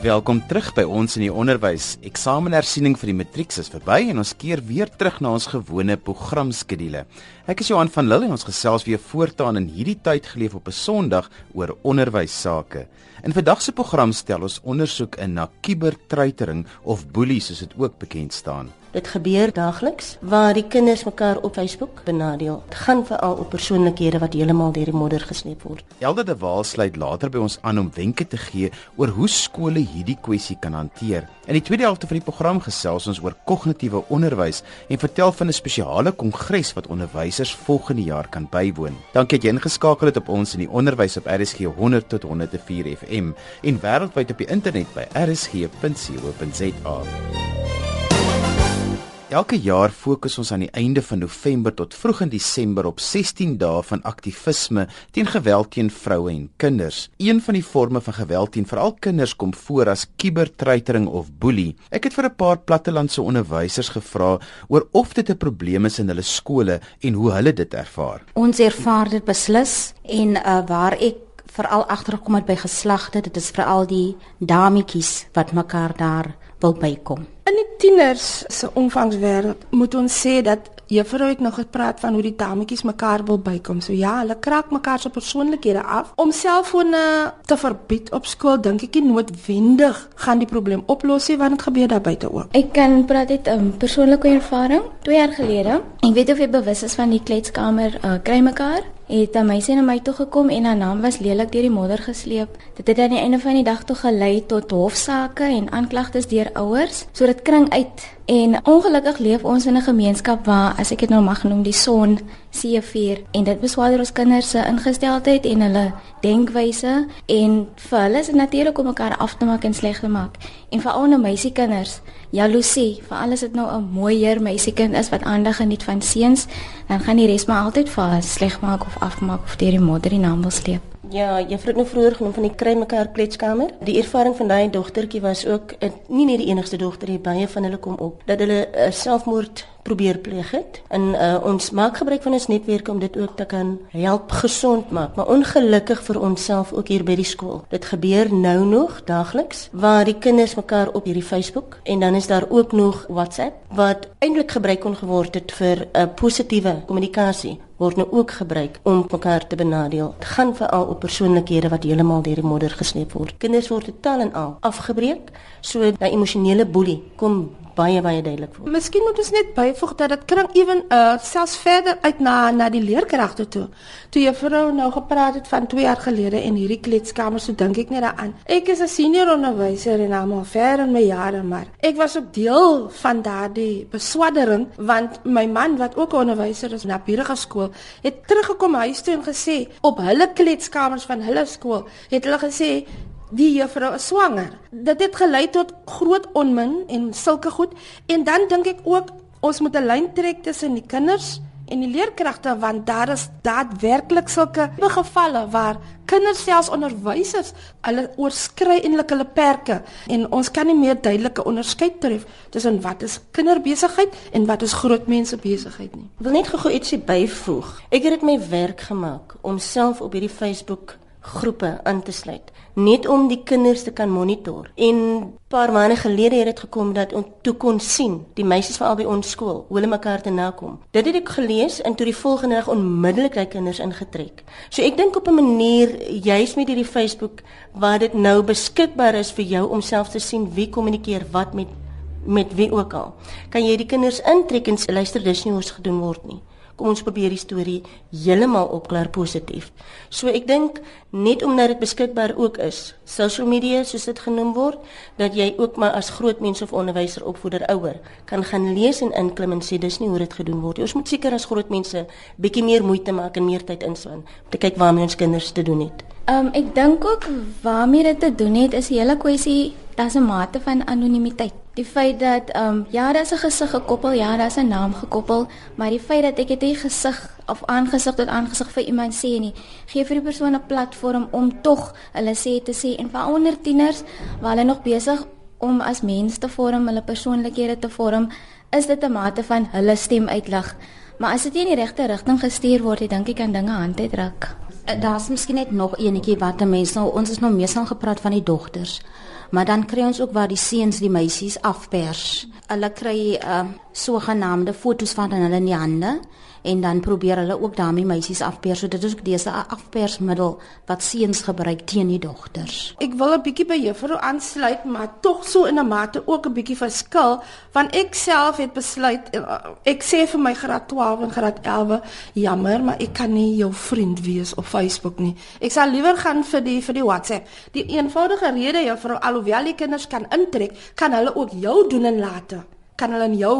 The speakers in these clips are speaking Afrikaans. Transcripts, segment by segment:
Welkom terug by ons in die onderwys. Eksamenersiening vir die matriek is verby en ons keer weer terug na ons gewone programskedule. Ek is Johan van Lille en ons gesels weer voortaan in hierdie tyd geleef op 'n Sondag oor onderwys sake. In vandag se program stel ons ondersoek in na kubertreitering of boelie soos dit ook bekend staan. Dit gebeur daagliks waar die kinders mekaar op Facebook benadeel. Dit gaan veral op persoonlikhede wat heeltemal deur die modder gesleep word. Elde de Waal sluit later by ons aan om wenke te gee oor hoe skole hierdie kwessie kan hanteer. In die tweede helfte van die program gesels ons oor kognitiewe onderwys en vertel van 'n spesiale kongres wat onderwysers volgende jaar kan bywoon. Dankie dat jy ingeskakel het op ons in die onderwys op RSG 100 tot 104 FM en wêreldwyd op die internet by rsg.co.za. Elke jaar fokus ons aan die einde van November tot vroeg in Desember op 16 dae van aktivisme teen geweld teen vroue en kinders. Een van die forme van geweld teen veral kinders kom voor as kubertreitering of boelie. Ek het vir 'n paar plattelandse onderwysers gevra oor of dit 'n probleem is in hulle skole en hoe hulle dit ervaar. Ons ervaar dit beslis en uh, waar ek veral agtergekom het by geslagte, dit is veral die dametjies wat mekaar daar wil bykom. In die tieners se omvangswêreld moet ons sê dat juffrou het nog gepraat van hoe die dametjies mekaar wil bykom. So ja, hulle kraak mekaar se persoonlikhede af. Om selfone te verbied op skool dink ek nie noodwendig gaan die probleem oplos nie want dit gebeur daar buite ook. Ek kan praat uit 'n um, persoonlike ervaring. 2 jaar gelede, ek weet of jy bewus is van die kletskamer uh, kry mekaar het 'n meisie na my toe gekom en haar naam was lelik deur die modder gesleep. Dit het aan die einde van die dag toe gelei tot hofsaake en aanklagtes deur ouers. So dit kring uit en ongelukkig leef ons in 'n gemeenskap waar as ek dit nou mag noem die son seevier en dit beswaar ons kinders se ingesteldheid en hulle denkwyse en vir hulle is dit natuurlik om mekaar af te maak en sleg te maak. En vir ouene meisiekinders, jaloesie, vir alles dit nou 'n mooier meisiekind is wat aandag geniet van seuns, dan gaan die res maar altyd vir sleg maak of afmaak of deur die moeder die naam wil sleep. Ja, juffrou het nou vroeër genoem van die kry mekaar kletskamer. Die ervaring van daai dogtertjie was ook nie net die enigste dogter hier baie van hulle kom op dat hulle uh, selfmoord probeer pleeg het. En uh, ons maak gebruik van ons netwerk om dit ook te kan help gesond maak, maar ongelukkig vir onsself ook hier by die skool. Dit gebeur nou nog daagliks waar die kinders mekaar op hierdie Facebook en dan is daar ook nog WhatsApp wat eintlik gebruik kon geword het vir 'n uh, positiewe kommunikasie word nou ook gebruik om mekaar te benadeel. Dit gaan veral op persoonlikhede wat heeltemal deur die modder gesleep word. Kinders word totaal en al afgebreek, so 'n emosionele boelie kom baie baie duidelik voor. Miskien moet ons net byvoeg dat dit kring ewen uh selfs verder uit na na die leerkragte toe. Toe juffrou nou gepraat het van 2 jaar gelede en hierdie kletskamer, so dink ek net daaraan. Ek is 'n senior onderwyser en almal ver in my jare, maar ek was ook deel van daardie beswaddering want my man wat ook 'n onderwyser is na Pierre skool, het teruggekom huis toe en gesê op hulle kletskamers van hulle skool het hulle gesê die juffrou is swanger. Dit het gelei tot groot onmin en sulke goed en dan dink ek ook ons moet 'n lyn trek tussen die kinders en die leerkragte want daar is daadwerklik sulke gevalle waar kinders selfs onderwysers hulle oorskry eintlik hulle perke en ons kan nie meer duidelike onderskeid tref tussen wat is kinderbesigheid en wat is groot mense besigheid nie. Ek wil net gou ietsie byvoeg. Ek het dit my werk gemaak om self op hierdie Facebook groepe aan te sluit net om die kinders te kan monitor. En 'n paar maande gelede het dit gekom dat ons toe kon sien die meisies van albei ons skool hoe hulle mekaar te nakom. Dit het ek gelees en toe die volgende dag onmiddellik daai kinders ingetrek. So ek dink op 'n manier juis met hierdie Facebook waar dit nou beskikbaar is vir jou om self te sien wie kommunikeer wat met met wie ook al. Kan jy die kinders intrek en luister dis nie hoe dit gedoen word nie ons probeer die storie heeltemal opklaar positief. So ek dink net omdat dit beskikbaar ook is, social media soos dit genoem word, dat jy ook maar as groot mens of onderwyser opvoeder ouer kan gaan lees en inklim en sê dis nie hoe dit gedoen word nie. Ons moet seker as groot mense bietjie meer moeite maak en meer tyd inspann om te kyk waarmee ons kinders te doen het. Ehm um, ek dink ook waarmee dit te doen het is 'n hele kwessie daar's 'n mate van anonimiteit. Die feit dat ehm um, ja, daar's 'n gesig gekoppel, ja, daar's 'n naam gekoppel, maar die feit dat ek dit gesig of aangesig tot aangesig vir iemand sê nie, gee vir die persoon 'n platform om tog hulle sê te sê en vir onder tieners waar hulle nog besig om as mens te vorm, hulle persoonlikhede te vorm, is dit 'n mate van hulle stem uitlig. Maar as dit nie in die regte rigting gestuur word, dan dink ek kan dinge hand uitdruk. Eh, Daar's miskien net nog enetjie wat mense nou ons is nou meestal gepraat van die dogters. Maar dan kry ons ook waar die seuns die meisies afpers. Hulle kry uh sogenaamde foto's van hulle in die hande en dan probeer hulle ook daarmee meisies afpers. So dit is ook dese afpersmiddel wat seuns gebruik teen die dogters. Ek wil 'n bietjie by juffrou aansluit, maar tog so in 'n mate ook 'n bietjie verskil, want ek self het besluit uh, ek sê vir my graad 12 en graad 11, jammer, maar ek kan nie jou vriend wees op Facebook nie. Ek sal liewer gaan vir die vir die WhatsApp. Die eenvoudige rede juffrou alhoewel die kinders kan intrek, kan hulle ook jou doen en late kan hulle in jou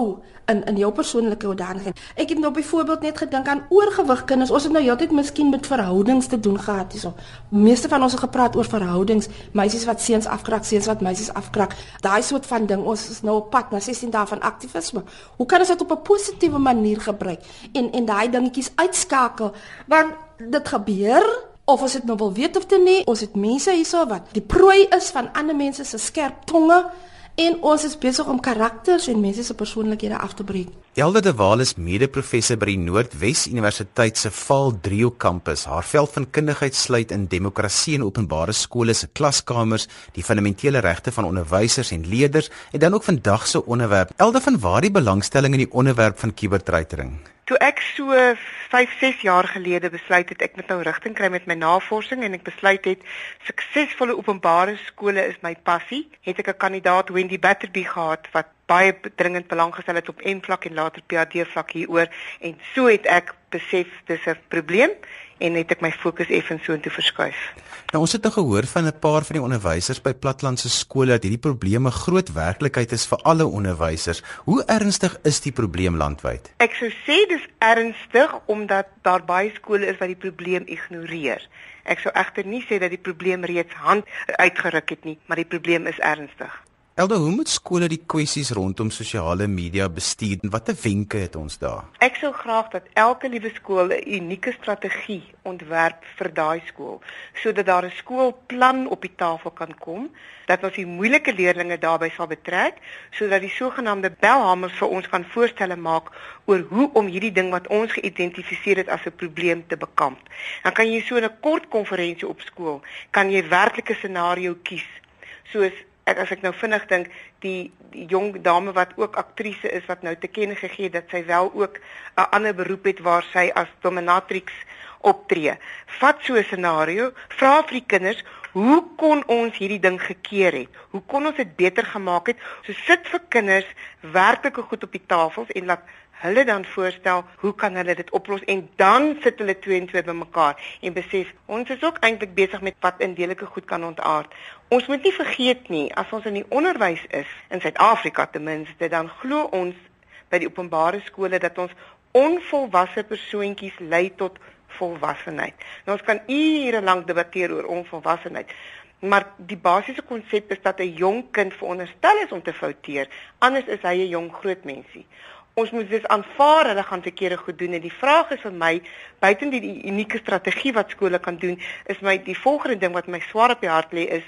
in in jou persoonlike hoedanigheid. Ek het nou byvoorbeeld net gedink aan oorgewig kinders. Ons het nou heeltyd miskien met verhoudings te doen gehad hierso. Meeste van ons het gepraat oor verhoudings, meisies wat seuns afkrak, seuns wat meisies afkrak. Daai soort van ding. Ons is nou op pad na 16 dae van aktivisme. Hoe kan ons dit op 'n positiewe manier gebruik en en daai dingetjies uitskakel? Want dit gebeur of ons dit nou wil weet of te nie, ons het mense hierso wat die prooi is van ander mense se skerp tonge en ons is besig om karakters en mense se persoonlikhede af te breek. Elde de Waal is mede-professor by die Noordwes Universiteit se Vaal Drio kampus. Haar veld van kundigheid sluit in demokrasie en openbare skole se klaskamers, die fundamentele regte van onderwysers en leerders en dan ook vandag se onderwerp. Elde van waar die belangstelling in die onderwerp van kubertreitering? Toe ek so 5, 6 jaar gelede besluit het ek moet nou rigting kry met my navorsing en ek besluit het suksesvolle openbare skole is my passie, het ek 'n kandidaat Wendy Batterby gehad wat baie dringend belang gestel het op M-vlak en later PhD vlak hieroor en so het ek besef dis 'n probleem en het ek my fokus effens so intoe verskuif. Nou ons het nou gehoor van 'n paar van die onderwysers by platlandse skole dat hierdie probleme groot werklikheid is vir alle onderwysers. Hoe ernstig is die probleem landwyd? Ek sou sê dis ernstig omdat daar baie skole is wat die probleem ignoreer. Ek sou egter nie sê dat die probleem reeds hand uitgeruk het nie, maar die probleem is ernstig. Elde, hoe moet skole die kwessies rondom sosiale media bestuur en watter wenke het ons daar? Ek sou graag dat elke liewe skool 'n unieke strategie ontwerp vir daai skool, sodat daar 'n skoolplan op die tafel kan kom, dat ons die moeilike leerders daarbey sal betrek, sodat die sogenaamde belhamers vir ons kan voorstelle maak oor hoe om hierdie ding wat ons geïdentifiseer het as 'n probleem te bekamp. Dan kan jy so 'n kort konferensie op skool, kan jy werklike scenario kies, soos ek as ek nou vinnig dink die, die jong dame wat ook aktrise is wat nou te kenne gegee het dat sy wel ook 'n ander beroep het waar sy as dominatrix optree. Vat so 'n scenario, vra vir die kinders, hoe kon ons hierdie ding gekeer het? Hoe kon ons dit beter gemaak het? So sit vir kinders werklike goed op die tafels en laat hulle dan voorstel hoe kan hulle dit oplos en dan sit hulle twee en twee bymekaar en besef ons is ook eintlik besig met wat indelike goed kan ontaard. Ons moet nie vergeet nie as ons in die onderwys is in Suid-Afrika ten minste dan glo ons by die openbare skole dat ons onvolwasse persoontjies lei tot volwassenheid. Nou ons kan ure lank debatteer oor onvolwassenheid. Maar die basiese konsep is dat 'n jong kind veronderstel is om te fouteer, anders is hy 'n jong groot mensie. Ons moet dus aanvaar hulle gaan verkeerde goed doen en die vraag is vir my, buiten die, die unieke strategie wat skole kan doen, is my die volgende ding wat my swaar op die hart lê is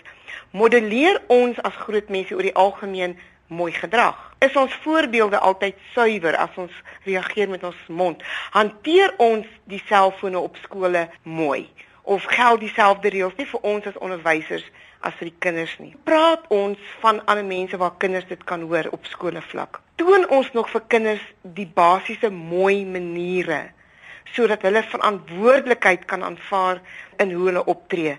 modelleer ons as groot mense oor die algemeen mooi gedrag. Is ons voorbeelde altyd suiwer as ons reageer met ons mond? Hanteer ons die selfone op skole mooi? Of geld dieselfde reëls nie vir ons as onderwysers as vir die kinders nie? Praat ons van ander mense waar kinders dit kan hoor op skoolvlak? Toon ons nog vir kinders die basiese mooi maniere sodat hulle verantwoordelikheid kan aanvaar in hoe hulle optree.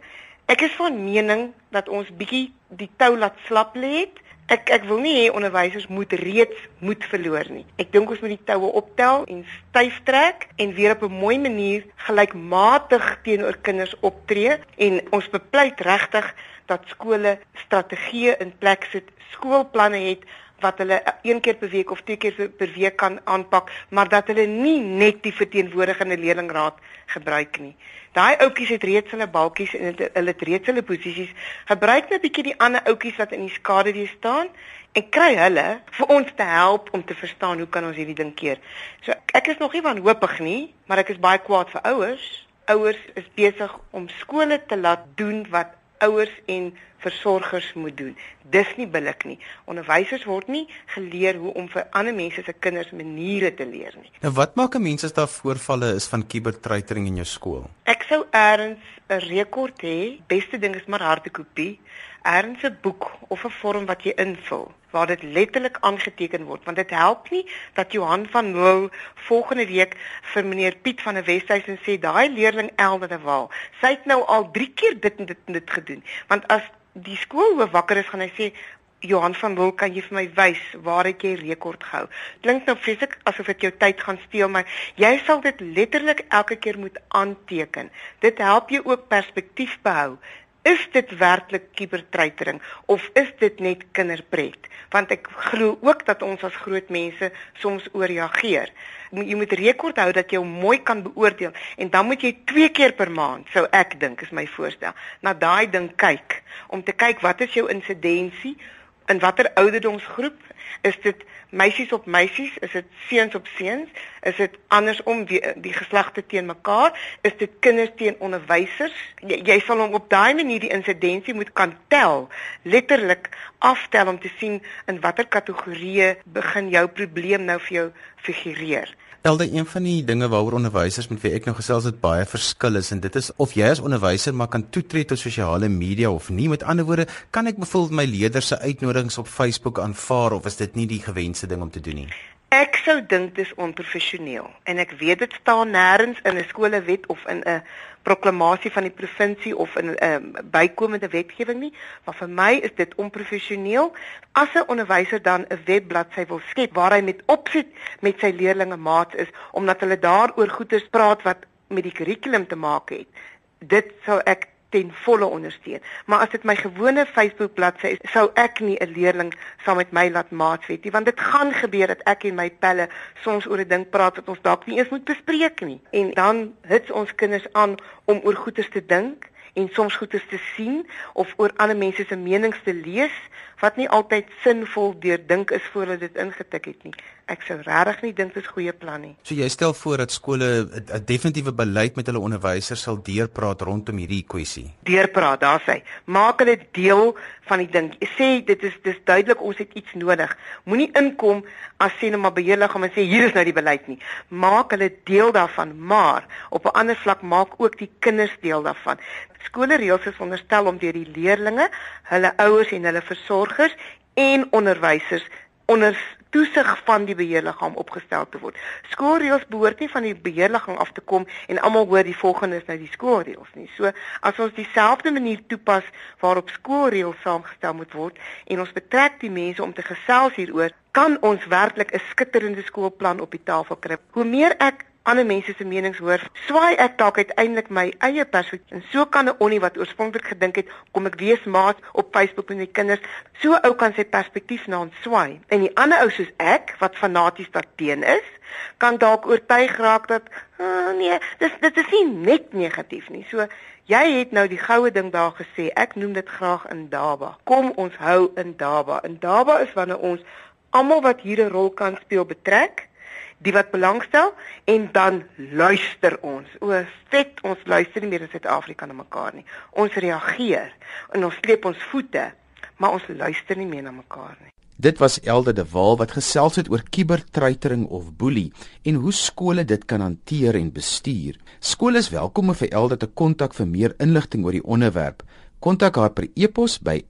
Ek is van mening dat ons bietjie die tou laat slap lê het Ek ek wil nie hê onderwysers moet reeds moed verloor nie. Ek dink ons moet die toue optel en styf trek en weer op 'n mooi manier gelykmatig teenoor kinders optree en ons bepleit regtig dat skole strategieë in plek sit, skoolplanne het wat hulle een keer per week of twee keer per week kan aanpak, maar dat hulle nie net die verteenwoordigende leerlingraad gebruik nie. Daai ouetjies het reeds hulle balkies en hulle het reeds hulle posisies. Gebruik net 'n bietjie die ander ouetjies wat in die skade weer staan en kry hulle vir ons te help om te verstaan hoe kan ons hierdie ding keer. So ek is nog nie wanhoopig nie, maar ek is baie kwaad vir ouers. Ouers is besig om skole te laat doen wat ouers en versorgers moet doen. Dis nie billik nie. Onderwysers word nie geleer hoe om vir ander mense se kinders maniere te leer nie. Nou wat maak 'n mens as daar voorvalle is van kubertreitering in jou skool? Ek sou eers 'n rekord hê. Beste ding is maar harde kopie. 'n boek of 'n vorm wat jy invul waar dit letterlik aangeteken word want dit help nie dat Johan van Loo volgende week vir meneer Piet van der Westhuizen sê daai leerling Elde de Waal sy het nou al 3 keer dit en dit en dit gedoen want as die skoolhoof wakker is gaan hy sê Johan van Wil, kan jy vir my wys waar het jy rekord gehou? Klink nou vreeslik asof dit jou tyd gaan steel, maar jy sal dit letterlik elke keer moet aanteken. Dit help jou ook perspektief behou. Is dit werklik kibertreitering of is dit net kinderpret? Want ek glo ook dat ons as groot mense soms ooreageer. Jy moet rekord hou dat jy mooi kan beoordeel en dan moet jy twee keer per maand, sou ek dink is my voorstel, na daai ding kyk om te kyk wat is jou insidensie in watter ouderdomsgroep is dit meisies op meisies? Is dit seuns op seuns? Is dit andersom die, die geslagte teen mekaar? Is dit kinders teen onderwysers? Jy, jy sal hom op daai manier die insidensie moet kan tel letterlik aftel om te sien in watter kategorieë begin jou probleem nou vir jou figureer Elde een van die dinge waaroor onderwysers met wie ek nou gesels het baie verskil is en dit is of jy as onderwyser maar kan toetree tot sosiale media of nie. Met ander woorde, kan ek byvoorbeeld my leerders se uitnodigings op Facebook aanvaar of is dit nie die gewenste ding om te doen nie? Ek sou dink dis onprofessioneel en ek weet dit staan nêrens in 'n skolewet of in 'n proklamasie van die provinsie of 'n um, bykomende wetgewing nie, maar vir my is dit onprofessioneel as 'n onderwyser dan 'n webbladsy wil skep waar hy met opset met sy leerders maats is omdat hulle daaroor goeie praat wat met die kurrikulum te maak het. Dit sou ek ten volle ondersteun. Maar as dit my gewone Facebook bladsy is, sou ek nie 'n leerling saam met my laat maatswet nie, want dit gaan gebeur dat ek en my pelle soms oor 'n ding praat wat ons dalk nie eens moet bespreek nie. En dan hits ons kinders aan om oor goeie te dink en soms goeie te sien of oor ander mense se menings te lees wat nie altyd sinvol deurdink is voordat dit ingetik het nie. Ek sou regtig nie dink dit is goeie plan nie. So jy stel voor dat skole 'n definitiewe beleid met hulle onderwysers sal deurpraat rondom hierdie kwessie. Deurpraat, daar sê. Maak hulle deel van die ding. Sê dit is dis duidelik ons het iets nodig. Moenie inkom as sê net maar beheerliggaam en sê hier is nou die beleid nie. Maak hulle deel daarvan, maar op 'n ander vlak maak ook die kinders deel daarvan. Skole reëls is veronderstel om deur die leerders, hulle ouers en hulle versorgers en onderwysers onder toesig van die beheerliggaam opgestel te word. Skoolreëls behoort nie van die beheerliggaam af te kom en almal hoor die volgende is nou die skoolreëls nie. So as ons dieselfde manier toepas waarop skoolreëls saamgestel moet word en ons betrek die mense om te gesels hieroor, kan ons werklik 'n skitterende skoolplan op die tafel kry. Hoe meer ek ander mense se menings hoor, swaai ek dalk uiteindelik my eie perspektief. En so kan 'n onnie wat oorspronklik gedink het kom ek wees maat op Facebook met my kinders, so ou kan sy perspektief na ons swaai. En die ander ou soos ek wat fanaties daarteen is, kan dalk oortuig raak dat oh, nee, dis dit is nie net negatief nie. So jy het nou die goue ding daar gesê. Ek noem dit graag in Daba. Kom ons hou in Daba. In Daba is wanneer ons almal wat hier 'n rol kan speel betrek die wat belangstel en dan luister ons. O, vet, ons luister nie meer in Suid-Afrika na mekaar nie. Ons reageer en ons sleep ons voete, maar ons luister nie meer na mekaar nie. Dit was Elde de Waal wat gesels het oor kibertreitering of boelie en hoe skole dit kan hanteer en bestuur. Skole is welkom om vir Elde te kontak vir meer inligting oor die onderwerp. Kontak haar per e-pos by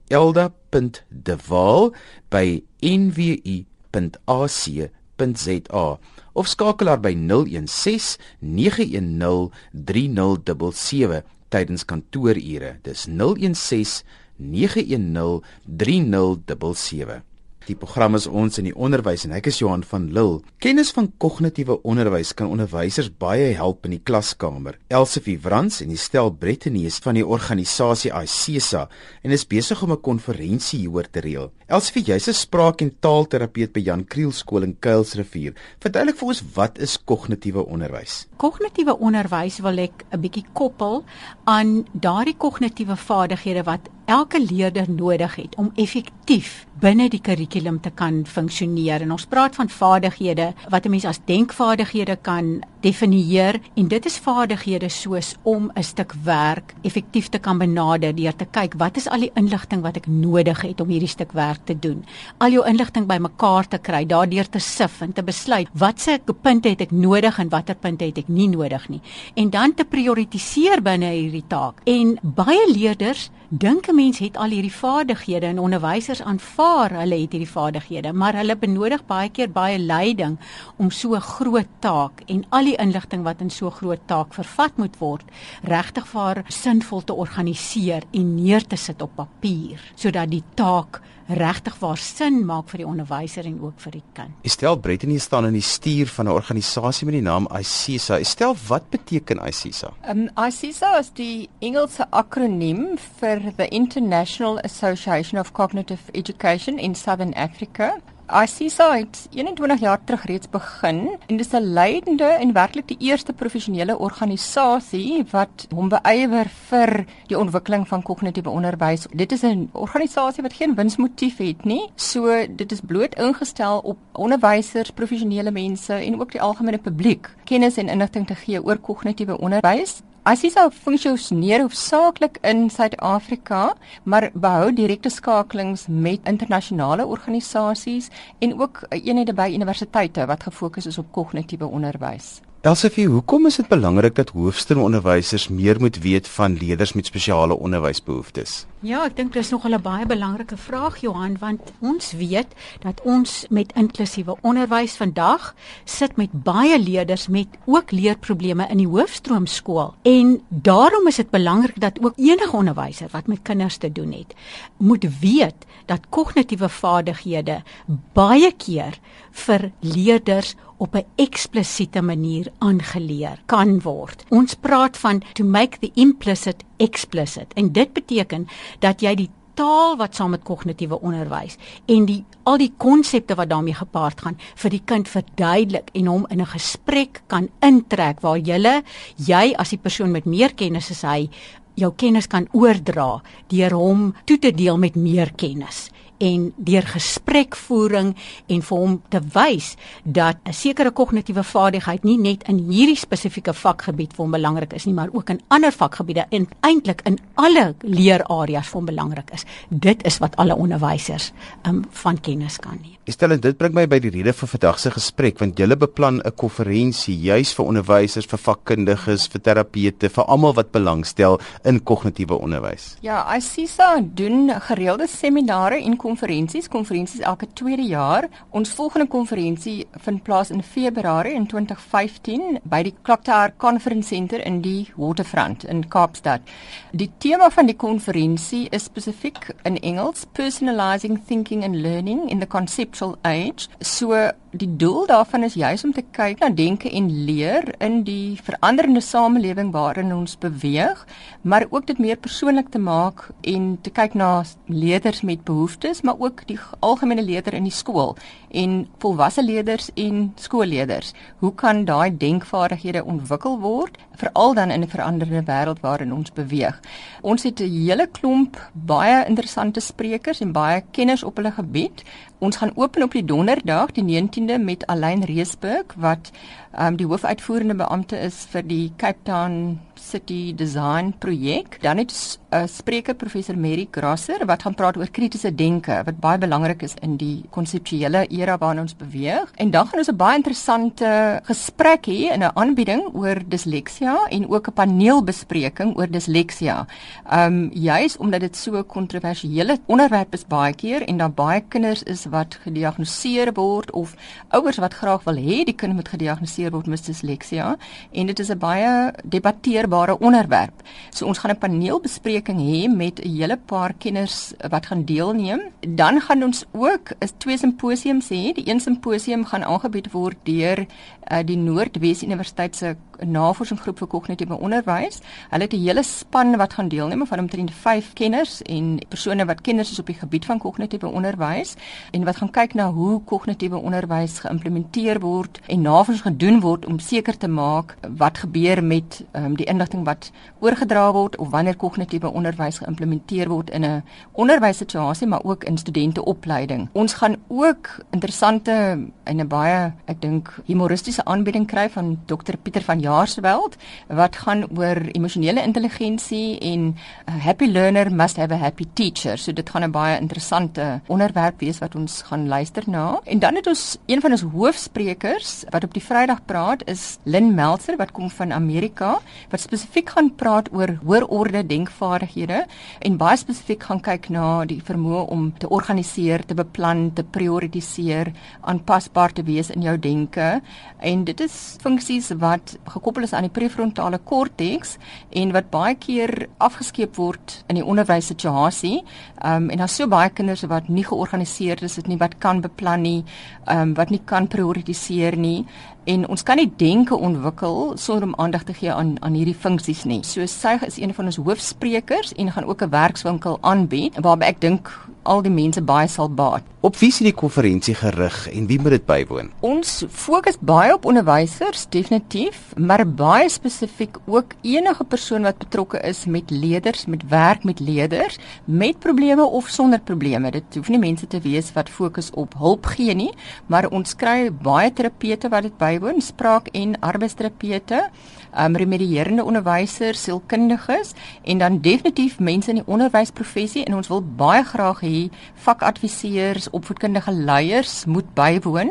elda.dewaal@nwu.ac.za of skakel haar by 016 910 3077 tydens kantoorure. Dis 016 910 3077. Die program is ons in die onderwys en ek is Johan van Lille. Kennis van kognitiewe onderwys kan onderwysers baie help in die klaskamer. Elsifie Wrans en die stel Brittany is van die organisasie ICESA en is besig om 'n konferensie hieroor te reël. Elsifie, jy's 'n spraak- en taalterapeut by Jan Kriel skool in Kuilsrivier. Verduidelik vir ons wat is kognitiewe onderwys? Kognitiewe onderwys wil ek 'n bietjie koppel aan daardie kognitiewe vaardighede wat elke leerder nodig het om effektief binne die kurrikulum te kan funksioneer. En ons praat van vaardighede wat 'n mens as denkvaardighede kan definieer en dit is vaardighede soos om 'n stuk werk effektief te kan benader deur te kyk wat is al die inligting wat ek nodig het om hierdie stuk werk te doen. Al jou inligting bymekaar te kry, daardeur te sif en te besluit watse punte het ek nodig en watter punte het ek nie nodig nie en dan te prioritiseer binne hierdie taak. En baie leerders dink 'n mens het al hierdie vaardighede en onderwysers aanvaar hulle het hierdie vaardighede, maar hulle benodig baie keer baie leiding om so 'n groot taak en al die inligting wat in so groot taak vervat moet word, regtig vir sinvol te organiseer en neer te sit op papier sodat die taak regtig waar sin maak vir die onderwyser en ook vir die kind. Estel Brettenie staan in die stuur van 'n organisasie met die naam ICSA. Estel, wat beteken ICSA? Um ICSA is die Engelse akroniem vir the International Association of Cognitive Education in Southern Africa. ICSA het 21 jaar terug reeds begin en dis 'n leidende en werklik die eerste professionele organisasie wat hom beywer vir die ontwikkeling van kognitiewe onderwys. Dit is 'n organisasie wat geen winsmotief het nie. So dit is bloot ingestel op onderwysers, professionele mense en ook die algemene publiek kennis en inligting te gee oor kognitiewe onderwys. ICSA funksioneer hoofsaaklik in Suid-Afrika, maar behou direkte skakelings met internasionale organisasies en ook eenhede by universiteite wat gefokus is op kognitiewe onderwys. Elsefie, hoekom is dit belangrik dat hoofstroomonderwysers meer moet weet van leerders met spesiale onderwysbehoeftes? Ja, ek dink dis nog 'n baie belangrike vraag Johan, want ons weet dat ons met inklusiewe onderwys vandag sit met baie leerders met ook leerprobleme in die hoofstroomskool. En daarom is dit belangrik dat ook enige onderwyser wat met kinders te doen het, moet weet dat kognitiewe vaardighede baie keer vir leerders op 'n eksplisiete manier aangeleer kan word. Ons praat van to make the implicit explicit en dit beteken dat jy die taal wat saam met kognitiewe onderwys en die al die konsepte wat daarmee gepaard gaan vir die kind verduidelik en hom in 'n gesprek kan intrek waar jy jy as die persoon met meer kennis as hy jou kennis kan oordra deur hom toe te deel met meer kennis en deur gesprekvoering en vir hom te wys dat 'n sekere kognitiewe vaardigheid nie net in hierdie spesifieke vakgebied vir hom belangrik is nie, maar ook in ander vakgebiede en eintlik in alle leerareas vir hom belangrik is. Dit is wat alle onderwysers um, van kennis kan neem. Stel en dit bring my by die rede vir vandag se gesprek want julle beplan 'n konferensie juis vir onderwysers, vir vakkundiges, vir terapeute, vir almal wat belangstel in kognitiewe onderwys. Ja, ICSA doen gereelde seminare en konferensies, konferensies elke tweede jaar. Ons volgende konferensie vind plaas in Februarie in 2015 by die Clocktower Conference Center in die Waterfront in Kaapstad. Die tema van die konferensie is spesifiek in Engels, Personalizing Thinking and Learning in the Conceptual Age. So die doel daarvan is juis om te kyk na denke en leer in die veranderende samelewing waarin ons beweeg, maar ook dit meer persoonlik te maak en te kyk na leerders met behoeftes, maar ook die algemene leerder in die skool en volwasse leerders en skoolleerders. Hoe kan daai denkvaardighede ontwikkel word veral dan in 'n veranderende wêreld waarin ons beweeg? Ons het 'n hele klomp baie interessante sprekers en baie kenners op hulle gebied. Ons gaan open op die donderdag die 19de met Alain Reesburg wat um, die hoofuitvoerende beampte is vir die Cape Town City Design projek. Dan het 'n uh, spreker professor Mary Grasser wat gaan praat oor kritiese denke wat baie belangrik is in die konseptuele era waarin ons beweeg. En dan gaan ons 'n baie interessante gesprek hê in 'n aanbieding oor disleksia en ook 'n paneelbespreking oor disleksia. Um juis omdat dit so 'n kontroversiële onderwerp is baie keer en daar baie kinders is wat gediagnoseer word of ouers wat graag wil hê die kind moet gediagnoseer word met disleksia en dit is 'n baie debatteerbare onderwerp. So ons gaan 'n paneelbespreking hê met 'n hele paar kenners wat gaan deelneem. Dan gaan ons ook 'n twee simposiums hê. Die een simposium gaan aangebied word deur uh, die Noordwes Universiteit se navorsingsgroep vir kognitiewe onderwys. Hulle het 'n hele span wat gaan deelneem van omtrent 5 kenners en persone wat kenners is op die gebied van kognitiewe onderwys en wat gaan kyk na hoe kognitiewe onderwys geïmplementeer word en navorsing gedoen word om seker te maak wat gebeur met um, die inligting wat oorgedra word of wanneer kognitiewe onderwys geïmplementeer word in 'n onderwyssituasie maar ook in studenteopleiding. Ons gaan ook interessante en 'n baie ek dink humoristiese aanbieding kry van Dr Pieter van Jaarsveld wat gaan oor emosionele intelligensie en happy learner must have a happy teacher. So dit gaan 'n baie interessante onderwerp wees wat ons gaan luister na. En dan het ons een van ons hoofsprekers wat op die Vrydag praat is Lynn Meltzer wat kom van Amerika wat spesifiek gaan praat oor hoërorde denkvaardighede en baie spesifiek gaan kyk na die vermoë om te organiseer, te beplan, te prioritiseer, aanpasbaar te wees in jou denke en dit is funksies wat gekoppel is aan die prefrontale korteks en wat baie keer afgeskeep word in die onderwyssituasie. Ehm um, en daar's so baie kinders wat nie georganiseerd is, dit nie wat kan beplan nie, ehm um, wat nie kan prioritiseer nie en ons kan nie denke ontwikkel sonder om aandag te gee aan aan hierdie funksies nie. So sy is een van ons hoofsprekers en gaan ook 'n werkswinkel aanbied waarby ek dink al die mense baie sal baat. Op wie is die konferensie gerig en wie moet dit bywoon? Ons fokus baie op onderwysers definitief, maar baie spesifiek ook enige persoon wat betrokke is met leerders, met werk met leerders, met probleme of sonder probleme. Dit hoef nie mense te wees wat fokus op hulp gee nie, maar ons kry baie terapeute wat dit bywoon, spraak en arbeidsterapeute, um, remedierende onderwysers, sielkundiges en dan definitief mense in die onderwysprofessie en ons wil baie graag hê vakadviseurs, opvoedkundige leiers moet bywoon.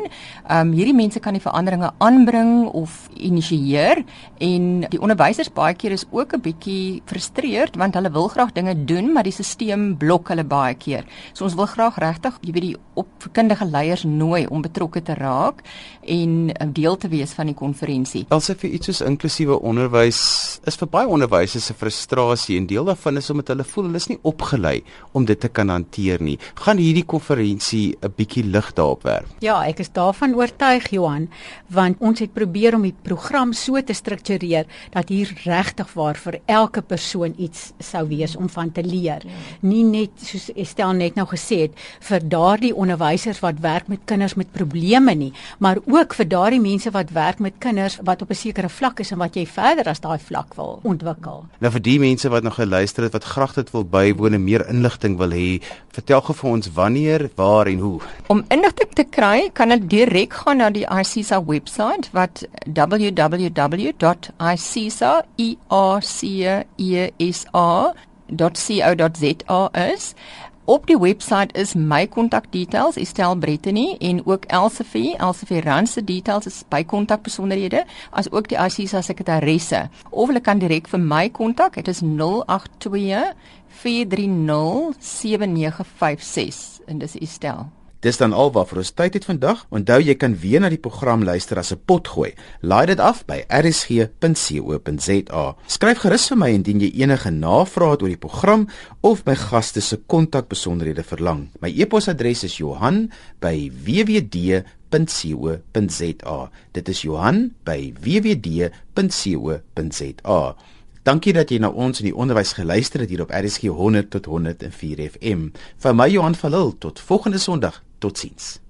Um hierdie mense kan die veranderinge aanbring of initieer en die onderwysers baie keer is ook 'n bietjie frustreerd want hulle wil graag dinge doen maar die stelsel blok hulle baie keer. So ons wil graag regtig, jy weet die opvoedkundige leiers nooi om betrokke te raak en um, deel te wees van die konferensie. Alsof vir iets soos inklusiewe onderwys is vir baie onderwysers 'n frustrasie en deel daarvan is omdat hulle voel hulle is nie opgelei om dit te kan hanteer nie. Gaan hierdie konferensie 'n bietjie lig daarop werp? Ja, ek is daarvan oortuig Johan, want ons het probeer om die program so te struktureer dat hier regtig waar vir elke persoon iets sou wees om van te leer. Nie net soos Estel net nou gesê het vir daardie onderwysers wat werk met kinders met probleme nie, maar ook vir daardie mense wat werk met kinders wat op 'n sekere vlak is en wat jy verder as daai vlak wil ontwikkel. Nou vir die mense wat nog geluister het wat graag dit wil bywoon en meer inligting wil hê, vertel gou vir ons wanneer, waar en hoe. Om inligting te kry, kan jy direk gaan na die ICSA webwerf wat www.icsa.co.za is. Op die webwerf is my kontakdetails, Estel Brittany en ook Elsefie, Elsefie Rand se details is by kontakbesonderhede, as ook die Assisa sekretaresse. Of hulle kan direk vir my kontak, dit is 082 430 7956 en dis Estel. Dis dan al wat vir ons tyd het vandag. Onthou jy kan weer na die program luister as 'n pot gooi. Laai dit af by rsg.co.za. Skryf gerus vir my indien jy enige navrae het oor die program of my gaste se kontakbesonderhede verlang. My e-posadres is Johan@wwd.co.za. Dit is Johan@wwd.co.za. Dankie dat jy na ons in die onderwys geluister het hier op RSG 100 tot 104 FM. Vir my Johan van Lille tot volgende Sondag. Totsiens.